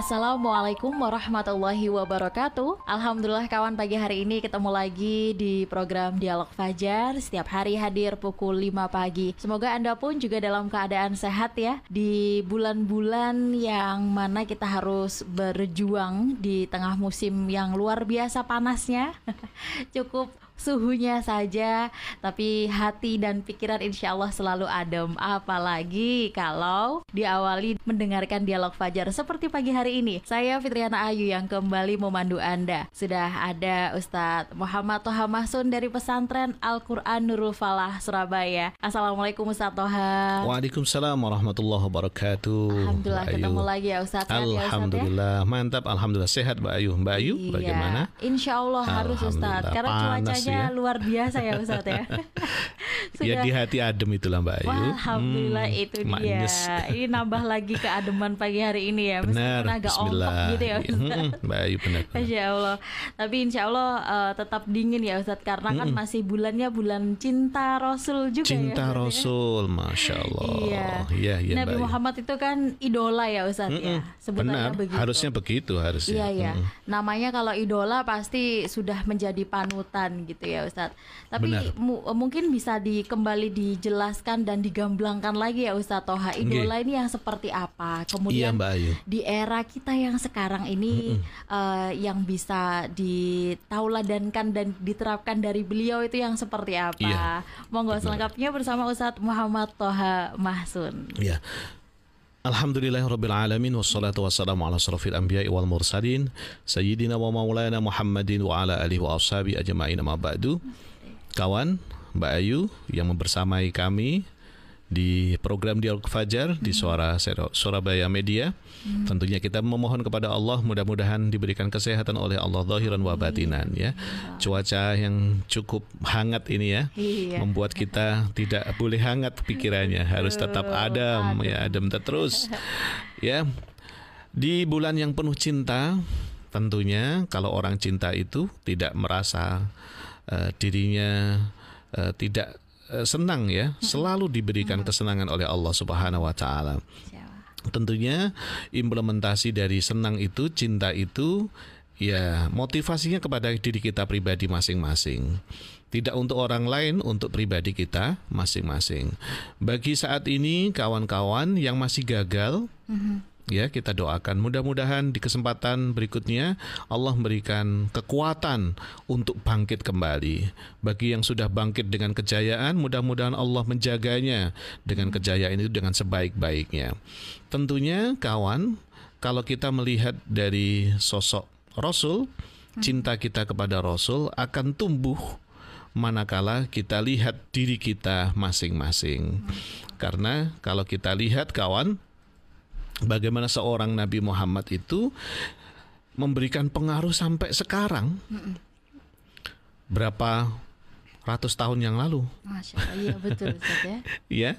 Assalamualaikum warahmatullahi wabarakatuh. Alhamdulillah kawan pagi hari ini ketemu lagi di program Dialog Fajar. Setiap hari hadir pukul 5 pagi. Semoga Anda pun juga dalam keadaan sehat ya. Di bulan-bulan yang mana kita harus berjuang Di tengah musim yang luar biasa panasnya. Cukup suhunya saja, tapi hati dan pikiran insya Allah selalu adem. Apalagi kalau diawali mendengarkan dialog fajar seperti pagi hari ini. Saya Fitriana Ayu yang kembali memandu Anda. Sudah ada Ustadz Muhammad Toha Mahsun dari pesantren Al-Quran Nurul Falah, Surabaya. Assalamualaikum Ustadz Toha. Waalaikumsalam warahmatullahi wabarakatuh. Alhamdulillah Mbak ketemu Ayu. lagi ya Ustadz. Sehat ya, Ustadz, ya? Alhamdulillah, mantap. Alhamdulillah sehat Mbak Ayu. Mbak Ayu, Iya, bagaimana? Insya Allah harus Ustadz Alhamdulillah, Karena cuacanya ya. luar biasa ya Ustadz ya Ya di hati adem itulah Mbak Ayu. Wah, Alhamdulillah Hmm, itu manis. dia Ini nambah lagi keademan pagi hari ini ya Benar. Agak Bismillah. gitu ya Ustadz Hmm, Mbak Ayu benar. Masya Allah Tapi insya Allah eh, tetap dingin ya Ustadz Karena kan masih bulannya bulan cinta Rasul juga ya Cinta ya. Rasul, masya Allah. Iya. iya, iya, Nabi Mbak Ayu. Muhammad itu kan idola ya Ustadz ya Mm-mm. Sebutannya Benar, begitu harusnya begitu harusnya. Iya ya, Mm-mm. namanya kalau idola pasti sudah menjadi panutan gitu ya Ustadz. Tapi mu- mungkin bisa di kembali dijelaskan dan digamblangkan lagi ya Ustadz Toha. Idola ini yang seperti apa? Iya Kemudian Mbak Ayu. di era kita yang sekarang ini eh, yang bisa ditauladankan dan diterapkan dari beliau itu yang seperti apa? Iya, Monggo selengkapnya bersama Ustadz Muhammad Toha Mahsun. Ya. Alhamdulillahirabbil alamin wassalatu wassalamu ala asrafil anbiya'i wal mursalin sayyidina wa maulana Muhammadin wa ala alihi wa ashabi ajma'in amma ba'du. Kawan, Mbak Ayu yang membersamai kami di program Dialog Fajar di Suara Surabaya Media. Tentunya kita memohon kepada Allah mudah-mudahan diberikan kesehatan oleh Allah zahiran wa batinan ya. Cuaca yang cukup hangat ini ya Iya. membuat kita tidak boleh hangat pikirannya harus tetap adem ya adem terus ya di bulan yang penuh cinta tentunya kalau orang cinta itu tidak merasa eh, dirinya eh, tidak eh, senang ya selalu diberikan kesenangan oleh Allah Subhanahu wa taala. Tentunya implementasi dari senang itu, cinta itu ya motivasinya kepada diri kita pribadi masing-masing. Tidak untuk orang lain, untuk pribadi kita masing-masing. Bagi saat ini kawan-kawan yang masih gagal ya kita doakan. Mudah-mudahan di kesempatan berikutnya Allah memberikan kekuatan untuk bangkit kembali. Bagi yang sudah bangkit dengan kejayaan mudah-mudahan Allah menjaganya dengan kejayaan itu dengan sebaik-baiknya. Tentunya kawan kalau kita melihat dari sosok Rasul cinta kita kepada Rasul akan tumbuh manakala kita lihat diri kita masing-masing. Karena kalau kita lihat kawan bagaimana seorang Nabi Muhammad itu memberikan pengaruh sampai sekarang. Berapa ratus tahun yang lalu, Masya Allah, iya betul Ustadz ya. ya.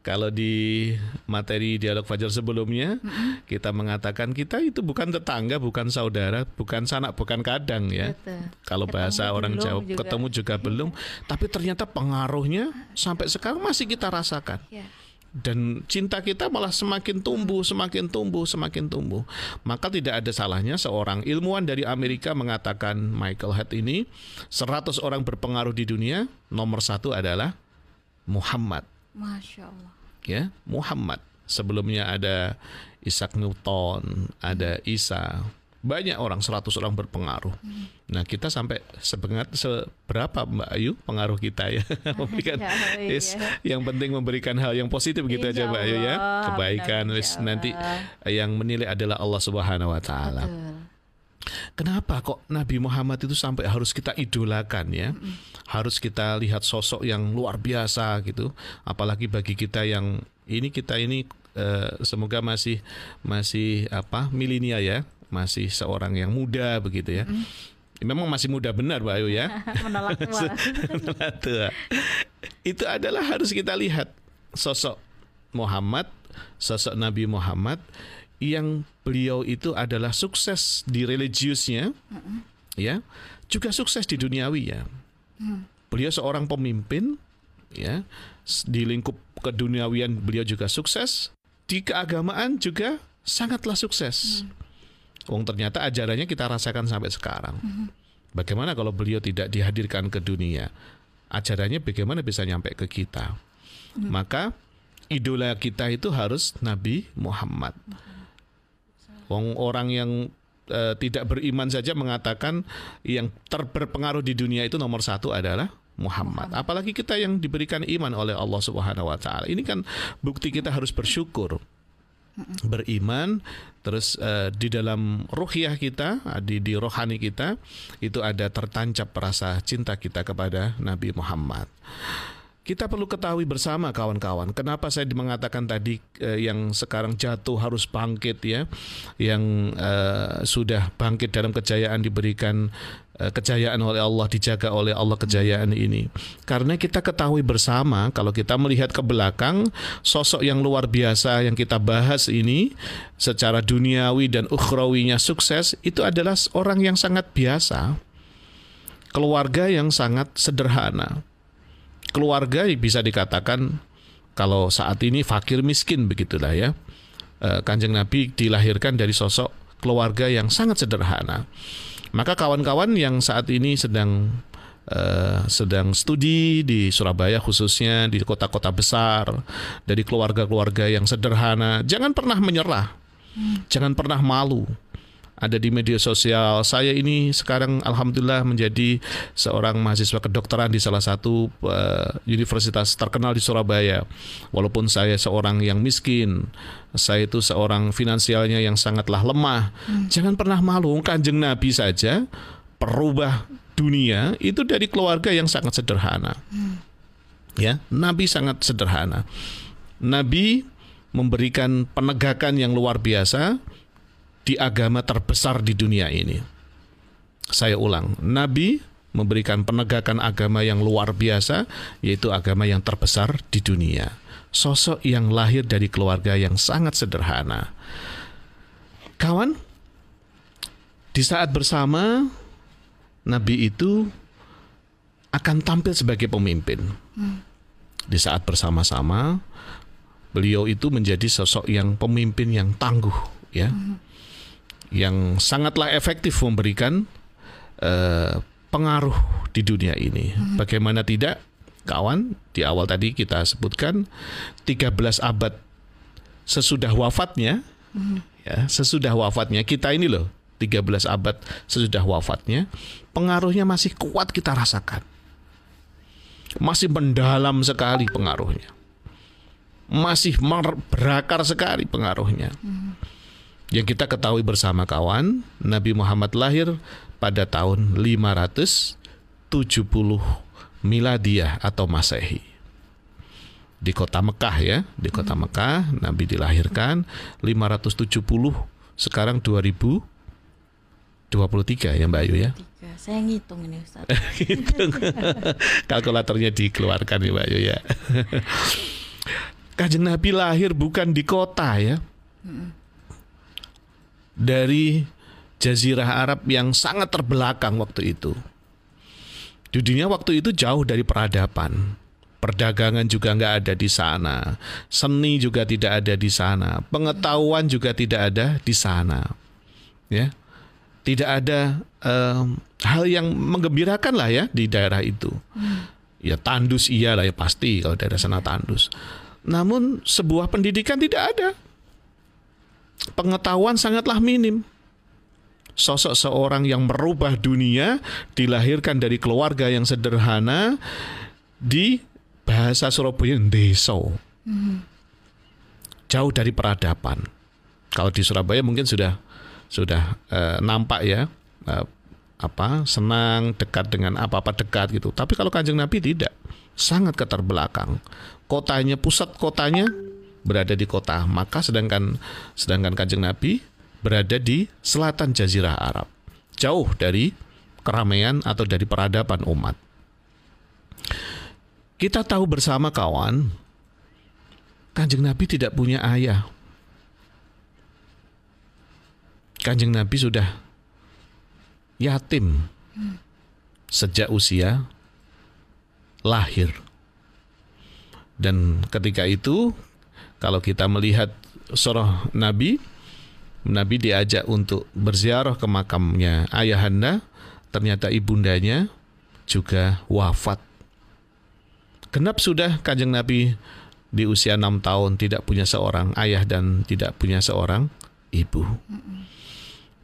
Kalau di materi dialog fajar sebelumnya, kita mengatakan kita itu bukan tetangga, bukan saudara, bukan sanak, bukan kadang ya. Betul. Kalau Ketemu bahasa orang Jawa juga. ketemu juga belum, tapi ternyata pengaruhnya sampai sekarang masih kita rasakan Ya. Dan cinta kita malah semakin tumbuh, semakin tumbuh, semakin tumbuh. Maka tidak ada salahnya seorang ilmuwan dari Amerika mengatakan Michael Hyatt ini 100 orang berpengaruh di dunia, nomor satu adalah Muhammad, Masya Allah. ya Muhammad. Sebelumnya ada Isaac Newton, ada Isa, banyak orang 100 orang berpengaruh. Nah kita sampai sebengat seberapa Mbak Ayu pengaruh kita ya memberikan Ya, iya. Yes, yang penting memberikan hal yang positif gitu Insya aja Mbak Ayu ya kebaikan insya nanti yang menilai adalah Allah Subhanahu Wa Taala. Kenapa kok Nabi Muhammad itu sampai harus kita idolakan ya? Harus kita lihat sosok yang luar biasa gitu. Apalagi bagi kita yang ini kita ini eh, semoga masih masih apa milenial ya, masih seorang yang muda begitu ya. Memang masih muda benar Mbak Ayu ya. Menolak tua. Tua. Itu adalah harus kita lihat sosok Muhammad, sosok Nabi Muhammad yang beliau itu adalah sukses di religiusnya, ya juga sukses di duniawi ya. Beliau seorang pemimpin ya di lingkup keduniawian beliau juga sukses, di keagamaan juga sangatlah sukses. Wong ternyata ajarannya kita rasakan sampai sekarang. Bagaimana kalau beliau tidak dihadirkan ke dunia? Ajarannya bagaimana bisa nyampe ke kita? Maka idola kita itu harus Nabi Muhammad. Wong orang yang eh, tidak beriman saja mengatakan yang terberpengaruh di dunia itu nomor satu adalah Muhammad. Apalagi kita yang diberikan iman oleh Allah Subhanahu Wa Taala. Ini kan bukti kita harus bersyukur beriman terus eh, di dalam ruhiyah kita di di rohani kita itu ada tertancap rasa cinta kita kepada Nabi Muhammad. Kita perlu ketahui bersama kawan-kawan, kenapa saya mengatakan tadi eh, yang sekarang jatuh harus bangkit ya, yang eh, sudah bangkit dalam kejayaan diberikan kejayaan oleh Allah, dijaga oleh Allah kejayaan ini. Karena kita ketahui bersama kalau kita melihat ke belakang sosok yang luar biasa yang kita bahas ini secara duniawi dan ukhrawinya sukses itu adalah orang yang sangat biasa. Keluarga yang sangat sederhana keluarga bisa dikatakan kalau saat ini fakir miskin begitulah ya. Eh, Kanjeng Nabi dilahirkan dari sosok keluarga yang sangat sederhana. Maka kawan-kawan yang saat ini sedang uh, sedang studi di Surabaya khususnya di kota-kota besar dari keluarga-keluarga yang sederhana, jangan pernah menyerah. Jangan pernah malu ada di media sosial. Saya ini sekarang alhamdulillah menjadi seorang mahasiswa kedokteran di salah satu uh, universitas terkenal di Surabaya. Walaupun saya seorang yang miskin, saya itu seorang finansialnya yang sangatlah lemah. Hmm. Jangan pernah malu, Kanjeng Nabi saja perubah dunia itu dari keluarga yang sangat sederhana. Hmm. Ya, Nabi sangat sederhana. Nabi memberikan penegakan yang luar biasa di agama terbesar di dunia ini. Saya ulang, Nabi memberikan penegakan agama yang luar biasa, yaitu agama yang terbesar di dunia. Sosok yang lahir dari keluarga yang sangat sederhana. Kawan, di saat bersama, Nabi itu akan tampil sebagai pemimpin. Di saat bersama-sama, beliau itu menjadi sosok yang pemimpin yang tangguh, ya yang sangatlah efektif memberikan uh, pengaruh di dunia ini. Hmm. Bagaimana tidak, kawan? Di awal tadi kita sebutkan 13 abad sesudah wafatnya, hmm. ya, sesudah wafatnya kita ini loh, 13 abad sesudah wafatnya, pengaruhnya masih kuat kita rasakan. Masih mendalam sekali pengaruhnya. Masih berakar sekali pengaruhnya. Hmm. Yang kita ketahui bersama kawan, Nabi Muhammad lahir pada tahun 570 miladiah atau Masehi. Di kota Mekah ya, di kota hmm. Mekah Nabi dilahirkan 570 sekarang 2023 ya Mbak Ayu ya. Saya ngitung ini Ustaz. ngitung. Kalkulatornya dikeluarkan ya Mbak Ayu ya. Kanjeng Nabi lahir bukan di kota ya. Hmm dari jazirah Arab yang sangat terbelakang waktu itu. Dunia waktu itu jauh dari peradaban. Perdagangan juga nggak ada di sana, seni juga tidak ada di sana, pengetahuan juga tidak ada di sana, ya, tidak ada um, hal yang menggembirakan lah ya di daerah itu. Hmm. Ya tandus iya lah ya pasti kalau daerah sana tandus. Namun sebuah pendidikan tidak ada pengetahuan sangatlah minim. Sosok seorang yang merubah dunia dilahirkan dari keluarga yang sederhana di bahasa Surabaya deso. Jauh dari peradaban. Kalau di Surabaya mungkin sudah sudah uh, nampak ya uh, apa senang dekat dengan apa-apa dekat gitu. Tapi kalau Kanjeng Nabi tidak, sangat keterbelakang. Kotanya pusat kotanya berada di kota Makkah sedangkan sedangkan Kanjeng Nabi berada di selatan jazirah Arab. Jauh dari keramaian atau dari peradaban umat. Kita tahu bersama kawan, Kanjeng Nabi tidak punya ayah. Kanjeng Nabi sudah yatim sejak usia lahir. Dan ketika itu kalau kita melihat surah Nabi, Nabi diajak untuk berziarah ke makamnya ayahanda, ternyata ibundanya juga wafat. Genap sudah kanjeng Nabi di usia enam tahun tidak punya seorang ayah dan tidak punya seorang ibu.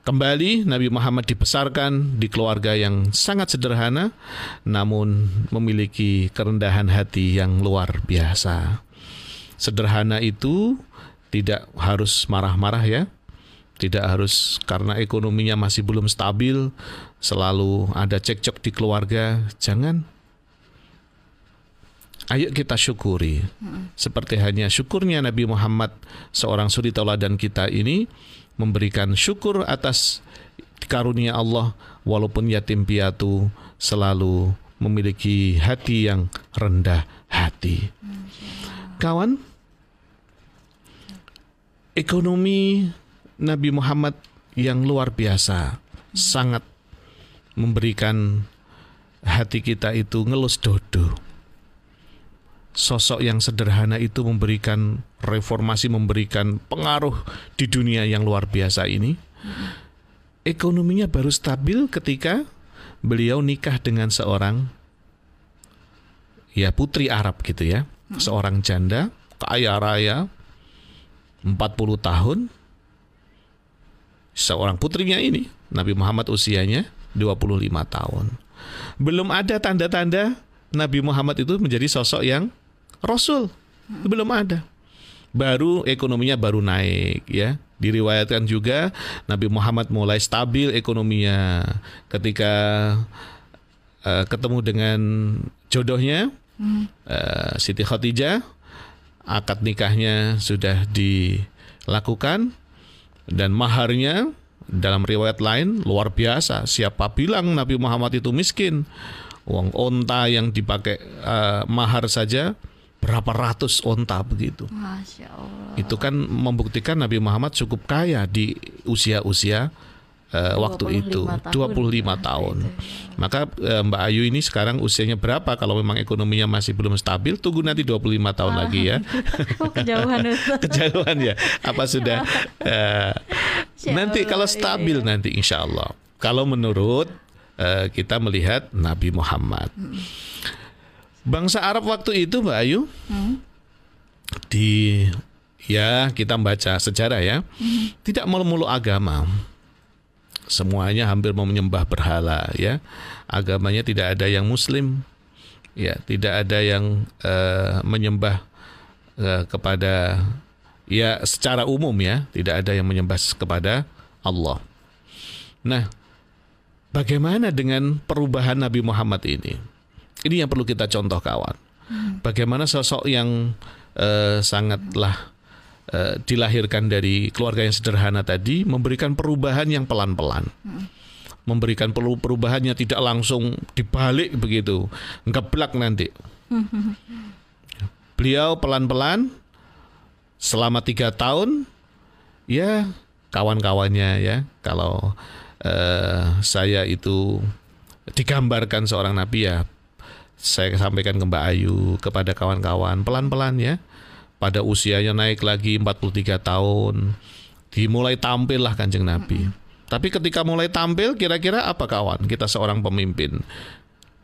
Kembali Nabi Muhammad dibesarkan di keluarga yang sangat sederhana namun memiliki kerendahan hati yang luar biasa. Sederhana itu tidak harus marah-marah ya. Tidak harus karena ekonominya masih belum stabil, selalu ada cekcok di keluarga. Jangan Ayo kita syukuri. Seperti hanya syukurnya Nabi Muhammad seorang suri tauladan kita ini memberikan syukur atas karunia Allah walaupun yatim piatu selalu memiliki hati yang rendah hati. Kawan, ekonomi Nabi Muhammad yang luar biasa sangat memberikan hati kita itu ngelus dodo. Sosok yang sederhana itu memberikan reformasi, memberikan pengaruh di dunia yang luar biasa ini. Ekonominya baru stabil ketika beliau nikah dengan seorang ya putri Arab gitu ya, seorang janda kaya raya 40 tahun seorang putrinya ini Nabi Muhammad usianya 25 tahun. Belum ada tanda-tanda Nabi Muhammad itu menjadi sosok yang rasul. Belum ada. Baru ekonominya baru naik ya. Diriwayatkan juga Nabi Muhammad mulai stabil ekonominya ketika uh, ketemu dengan jodohnya uh, Siti Khadijah akad nikahnya sudah dilakukan dan maharnya dalam riwayat lain luar biasa. Siapa bilang Nabi Muhammad itu miskin? Uang onta yang dipakai uh, mahar saja berapa ratus onta begitu. Masya Allah. Itu kan membuktikan Nabi Muhammad cukup kaya di usia-usia uh, waktu itu 25 tahun. tahun. Maka uh, Mbak Ayu ini sekarang usianya berapa kalau memang ekonominya masih belum stabil tunggu nanti 25 tahun ah. lagi ya. oh, kejauhan Kejauhan ya. Apa sudah uh, nanti kalau stabil iya. nanti insya Allah. Kalau menurut uh, kita melihat Nabi Muhammad. Hmm. Bangsa Arab waktu itu Mbak Ayu hmm. di ya kita baca sejarah ya hmm. tidak mulu-mulu agama semuanya hampir mau menyembah berhala ya. Agamanya tidak ada yang muslim ya. Tidak ada yang uh, menyembah uh, kepada ya secara umum ya. Tidak ada yang menyembah kepada Allah. Nah bagaimana dengan perubahan Nabi Muhammad ini? Ini yang perlu kita contoh kawan. Hmm. Bagaimana sosok yang uh, sangatlah uh, dilahirkan dari keluarga yang sederhana tadi memberikan perubahan yang pelan-pelan. Hmm. Memberikan perubahannya tidak langsung dibalik begitu, ngeblak nanti. Beliau pelan-pelan selama tiga tahun, ya kawan-kawannya ya kalau uh, saya itu digambarkan seorang nabi ya saya sampaikan ke Mbak Ayu, kepada kawan-kawan, pelan-pelan ya. Pada usianya naik lagi 43 tahun, dimulai tampil lah kanjeng Nabi. Tapi ketika mulai tampil, kira-kira apa kawan? Kita seorang pemimpin.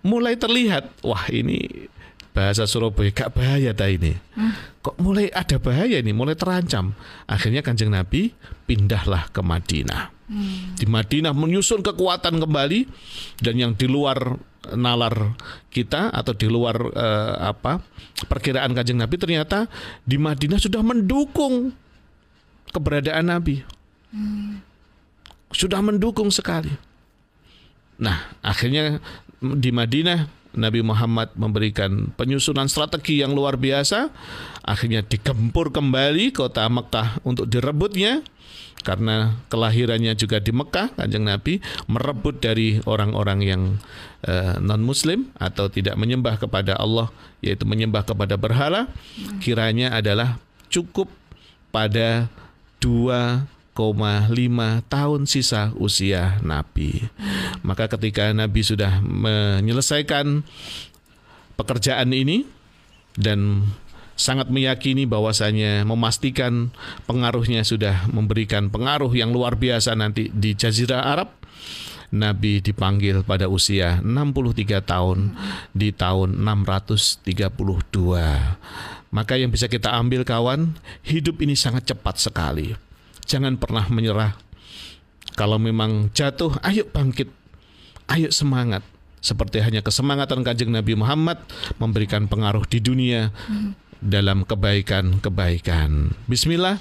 Mulai terlihat, wah ini bahasa Surabaya gak bahaya dah ini. Hmm. Kok mulai ada bahaya ini, mulai terancam. Akhirnya kanjeng Nabi pindahlah ke Madinah. Hmm. Di Madinah menyusun kekuatan kembali dan yang di luar nalar kita atau di luar uh, apa perkiraan kanjeng Nabi ternyata di Madinah sudah mendukung keberadaan Nabi hmm. sudah mendukung sekali nah akhirnya di Madinah Nabi Muhammad memberikan penyusunan strategi yang luar biasa. Akhirnya digempur kembali kota Mekah untuk direbutnya. Karena kelahirannya juga di Mekah kanjeng Nabi merebut dari orang-orang yang eh, non Muslim atau tidak menyembah kepada Allah yaitu menyembah kepada berhala. Kiranya adalah cukup pada 2,5 tahun sisa usia Nabi Maka ketika Nabi sudah menyelesaikan pekerjaan ini dan sangat meyakini bahwasanya memastikan pengaruhnya sudah memberikan pengaruh yang luar biasa nanti di Jazirah Arab. Nabi dipanggil pada usia 63 tahun di tahun 632. Maka yang bisa kita ambil kawan, hidup ini sangat cepat sekali. Jangan pernah menyerah. Kalau memang jatuh, ayo bangkit. Ayo semangat seperti hanya kesemangatan kanjeng Nabi Muhammad memberikan pengaruh di dunia dalam kebaikan-kebaikan. Bismillah,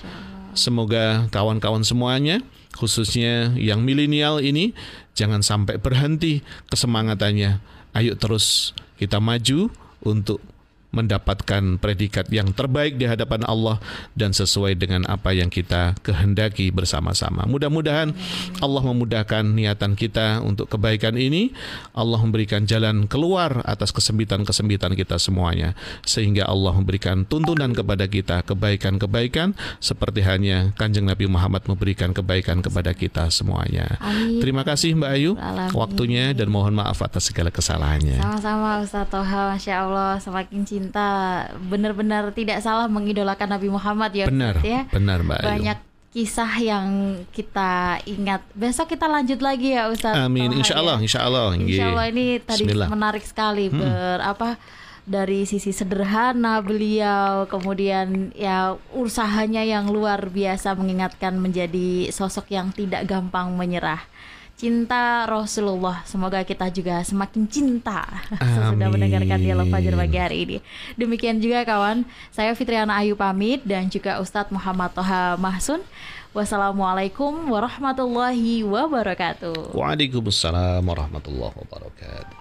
semoga kawan-kawan semuanya, khususnya yang milenial ini, jangan sampai berhenti kesemangatannya. Ayo terus kita maju untuk mendapatkan predikat yang terbaik di hadapan Allah dan sesuai dengan apa yang kita kehendaki bersama-sama. Mudah-mudahan Allah memudahkan niatan kita untuk kebaikan ini. Allah memberikan jalan keluar atas kesempitan-kesempitan kita semuanya sehingga Allah memberikan tuntunan kepada kita kebaikan-kebaikan seperti hanya Kanjeng Nabi Muhammad memberikan kebaikan kepada kita semuanya. Amin. Terima kasih Mbak Ayu Alamin. waktunya dan mohon maaf atas segala kesalahannya. Sama-sama Ustaz Toha, Masya Allah semakin cinta Benar-benar tidak salah mengidolakan Nabi Muhammad ya Benar, ya benar Mbak Ayu. Banyak kisah yang kita ingat Besok kita lanjut lagi ya Ustaz Amin, insya Allah, ya. insya Allah. Insya Allah ini tadi Bismillah. menarik sekali ber apa dari sisi sederhana beliau kemudian ya usahanya yang luar biasa mengingatkan menjadi sosok yang tidak gampang menyerah cinta Rasulullah. Semoga kita juga semakin cinta. Sesudah Amin. mendengarkan dialog Fajar pagi hari ini. Demikian juga kawan saya Fitriana Ayu pamit dan juga Ustadz Muhammad Toha Mahsun. Wassalamualaikum warahmatullahi wabarakatuh. Waalaikumsalam warahmatullahi wabarakatuh.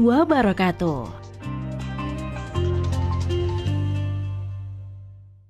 wabarakatuh.